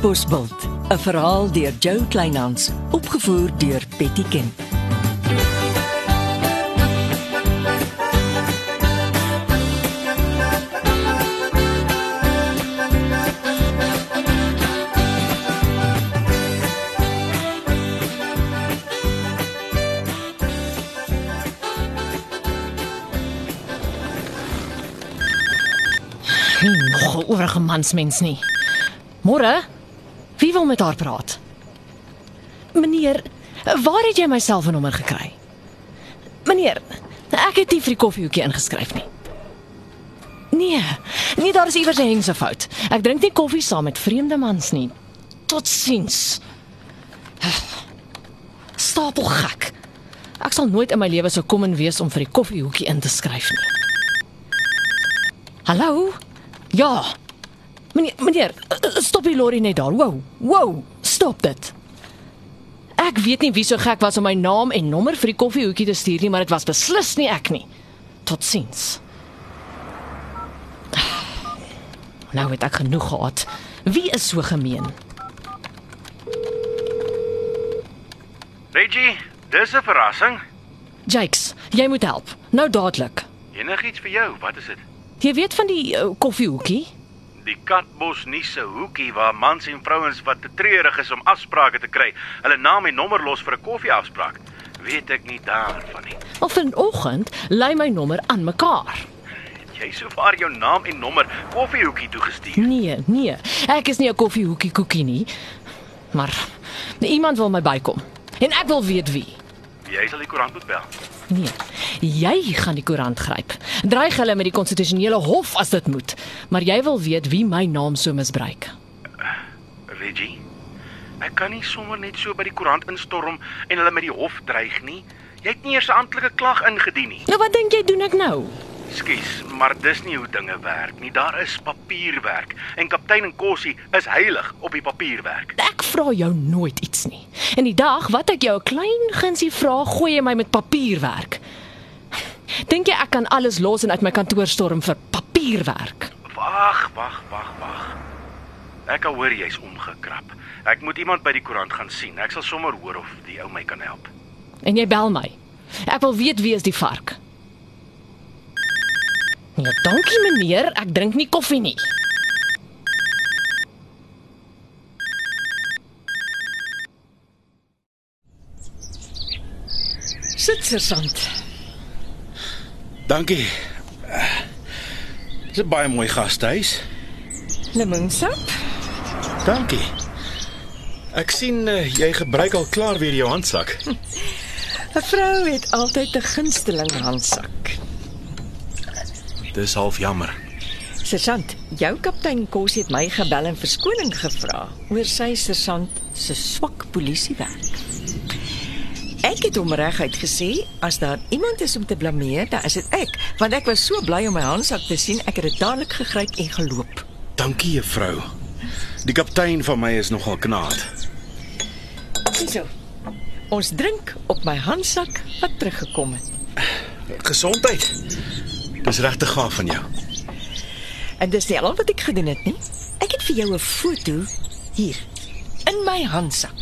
Bosbult, 'n verhaal deur Jo Kleinhans, opgevoer deur Betty Ken. Nog 'n oorige mansmens nie. Môre? Wie wil met haar praat? Meneer, waar het jy my selfoonnommer gekry? Meneer, ek het nie vir die koffiehoekie ingeskryf nie. Nee, nee, daar is iewers 'n hengse fout. Ek drink nie koffie saam met vreemde mans nie. Totsiens. Stapel gek. Ek sal nooit in my lewe so kom en wees om vir die koffiehoekie in te skryf nie. Hallo? Ja. Meneer, meneer, stop die lorry net daar. Wow. Wow, stop dit. Ek weet nie wie so gek was om my naam en nommer vir die koffiehoekie te stuur nie, maar dit was beslis nie ek nie. Totsiens. Nou het ek genoeg gehad. Wie is so gemeen? Reggie, dis 'n verrassing. Jakes, jy moet help. Nou dadelik. Enigiets vir jou, wat is dit? Jy weet van die uh, koffiehoekie? Die Katbos nuuse hoekie waar mans en vrouens wat te treurig is om afsprake te kry, hulle naam en nommer los vir 'n koffieafspraak. Weet ek nie daarvan nie. Of vanoggend lei my nommer aan mekaar. Jy sover jou naam en nommer koffiehoekie toegestuur? Nee, nee. Ek is nie 'n koffiehoekie koekie nie. Maar iemand wil my bykom. En ek wil weet wie. Jy sal die koerant moet bel. Nee. Jy gaan die koerant gryp. Dreig hulle met die konstitusionele hof as dit moet. Maar jy wil weet wie my naam so misbruik. Reggie, ek kan nie sommer net so by die koerant instorm en hulle met die hof dreig nie. Jy het nie eers 'n amptelike klag ingedien nie. Nou wat dink jy doen ek nou? Skus, maar dis nie hoe dinge werk nie. Daar is papierwerk en kaptein en Kossie is heilig op die papierwerk. Ek vra jou nooit iets nie. En die dag wat ek jou 'n klein gunsie vra, gooi jy my met papierwerk. Dink jy ek kan alles los en uit my kantoor storm vir papierwerk? Wag, wag, wag, wag. Ek al hoor jy's omgekrap. Ek moet iemand by die koerant gaan sien. Ek sal sommer hoor of die ou my kan help. En jy bel my. Ek wil weet wie is die vark. Nee, dankie meneer, ek drink nie koffie nie. Sit sergeant. Dankie. Dis 'n baie mooi gastehuis. Lemonsap? Dankie. Ek sien uh, jy gebruik al klaar weer jou handsak. 'n Vrou het altyd 'n gunsteling handsak. Dis half jammer. Sergeant, jou kaptein Kos het my gebel en verskoning gevra oor sy sergeant se swak polisiewerk. Ek het hom reguit gesê as daar iemand is om te blameer, dan is dit ek, want ek was so bly om my handsak te sien, ek het dit dadelik gegryp en geloop. Dankie juffrou. Die kaptein van my is nogal knaat. Hierso. Ons drink op my handsak wat teruggekom het. Gesondheid. Dis regtig gaaf van jou. En dis nie al wat ek gedoen het nie. Ek het vir jou 'n foto hier in my handsak.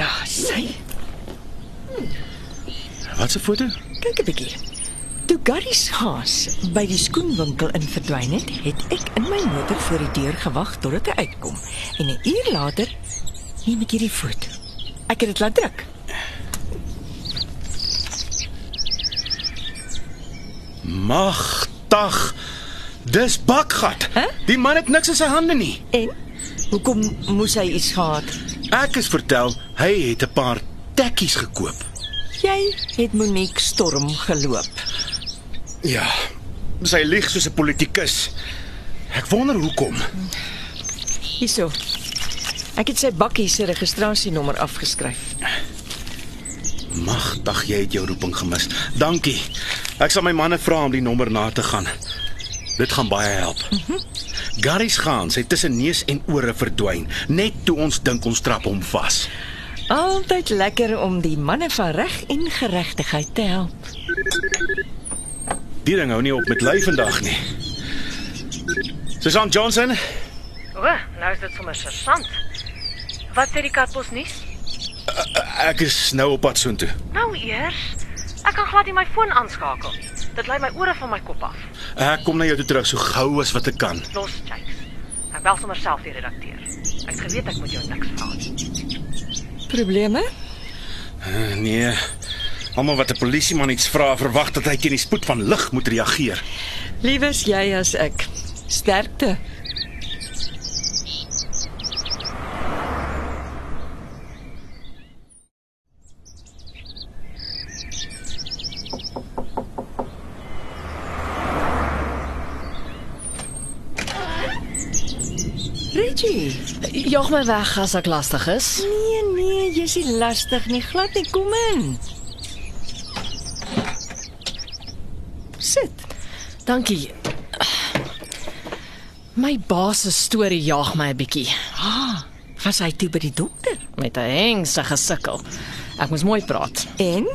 Daar sê. Wat 'n foto? Kyk 'n bietjie. Toe Gary se haas by die skoenwinkel in verdwyn het, het ek in my motor voor die deur gewag totdat hy uitkom. En 'n uur later neem ek hierdie foto. Ek het dit laat druk. Magtig. Dis bakgat. Hæ? Die man het niks in sy hande nie. En hoekom moes hy iets gehad? Ek is vertel hy het 'n paar tekkies gekoop. Jy het Monique storm geloop. Ja. Sy lieg soos 'n politikus. Ek wonder hoekom. Hierso. Ek het sy bakkie se registrasienommer afgeskryf. Magtig, jy het jou roeping gemis. Dankie. Ek sal my manne vra om die nommer na te gaan. Dit gaan baie help. Gary's gaan, sy tussen neus en ore verdwyn, net toe ons dink ons trap hom vas. Altyd lekker om die manne van reg en geregtigheid te help. Die ding hou nie op met lui vandag nie. Susan Johnson, O, nou is dit sommer sergeant. Wat sê die katbos nuus? ek is nou op pad soontoe. Nou eers. Ek kan glad nie my foon aanskakel. Dit lei my ore van my kop af. Ek kom na jou toe terug so gou as wat ek kan. Los, Jakes. Ek bel sommer self die redakteur. Ek geweet ek moet jou niks vra nie. Probleme? Uh, nee. Almal wat 'n polisieman iets vra, verwag dat hy teen die spoed van lig moet reageer. Liewes jy as ek. Sterkte. Reggie. Jag my weg as ek lastig is. Nee nee, jy's nie lastig nie, glad nie. Kom in. Sit. Dankie. My baas se storie jaag my 'n bietjie. Ah, was hy toe by die dokter? Met 'n hengse gesukkel. Ek moes mooi praat. En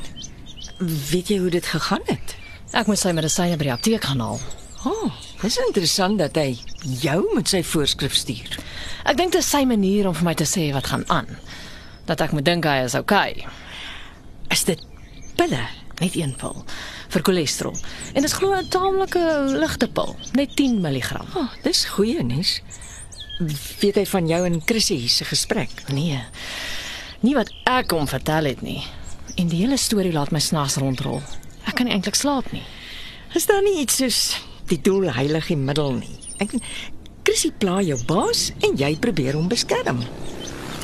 weet jy hoe dit gegaan het? Ek moes sy medisyne by die apteek gaan haal. Oh, dis interessant dat hy jou met sy voorskrif stuur. Ek dink dit is sy manier om vir my te sê wat gaan aan. Dat ek moet dink hy is okay. Is dit pille? Net een pil vir cholesterol. En dit is glo 'n taamlike ligte pil, net 10 mg. Oh, dis goeie nuus. Weet hy van jou en Chrissy se gesprek? Nee. Nie wat ek hom vertel het nie. En die hele storie laat my snags rondrol. Ek kan nie eintlik slaap nie. Is daar nie iets soos die doel heilig die middel nie? Ek Chrissy pla jou baas en jy probeer hom beskerm.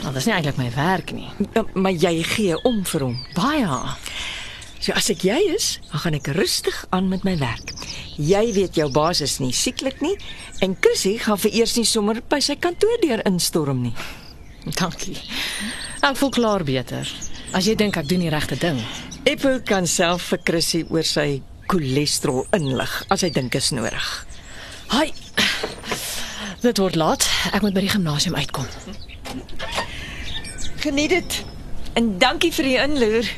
Nou, dis nie eintlik my werk nie. Ja, Maar jy gee om vir hom. Baie. So as ek jy is, dan gaan ek rustig aan met my werk. Jy weet jou baas is nie sieklik nie en Chrissy gaan vereers nie sommer by sy kantoor deur instorm nie. Dankie. Ek voel klaar beter. As jy dink ek doen die regte ding. Eppo kan self vir Chrissy oor sy cholesterol inlig as hy dink is nodig. Hi. Dit word laat. Ek moet by die gimnasium uitkom. Geniet dit. En dankie vir die inloer.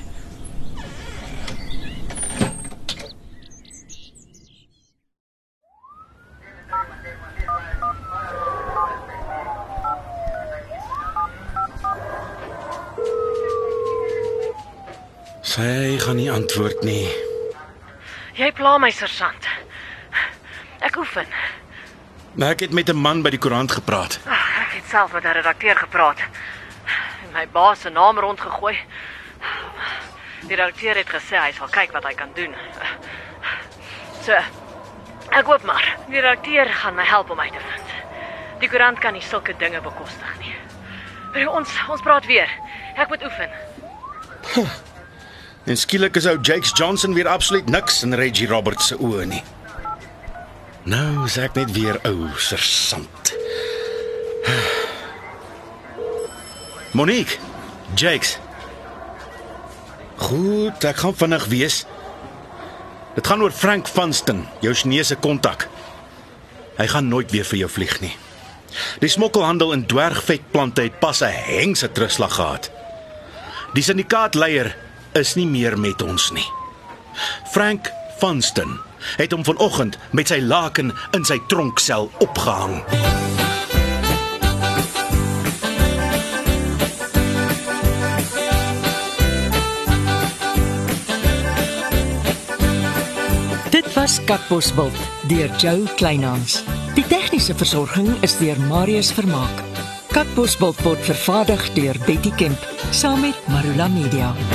Sy gaan nie antwoord nie. Jy pla my sergeant. Ek oefen. Maar ek het met 'n man by die koerant gepraat. Ag, Ek het self met 'n redakteur gepraat. En my baas se naam rondgegooi. Die redakteur het gesê hy sal kyk wat hy kan doen. So, ek hoop maar die redakteur gaan my help om uit te vind. Die koerant kan nie sulke dinge bekostig nie. Maar ons ons praat weer. Ek moet oefen. En skielik is ou Jakes Johnson weer absoluut niks in Reggie Roberts se oë nie. Nou is ek net weer ou sersant. Monique, Jakes. Goed, ek gaan vinnig wees. Dit gaan oor Frank Vanston, jou Chinese kontak. Hy gaan nooit weer vir jou vlieg nie. Die smokkelhandel in dwergvetplante het pas 'n hengse terugslag gehad. Die syndikaatleier is nie meer met ons nie. Frank Vanston het hom vanoggend met sy laken in sy tronksel opgehang. Dit was Katbosveld deur Joe Kleinhans. Die tegniese versorging is deur Marius Vermaak. Katbosveld word vervaardig deur Betty Kemp saam met Marula Media.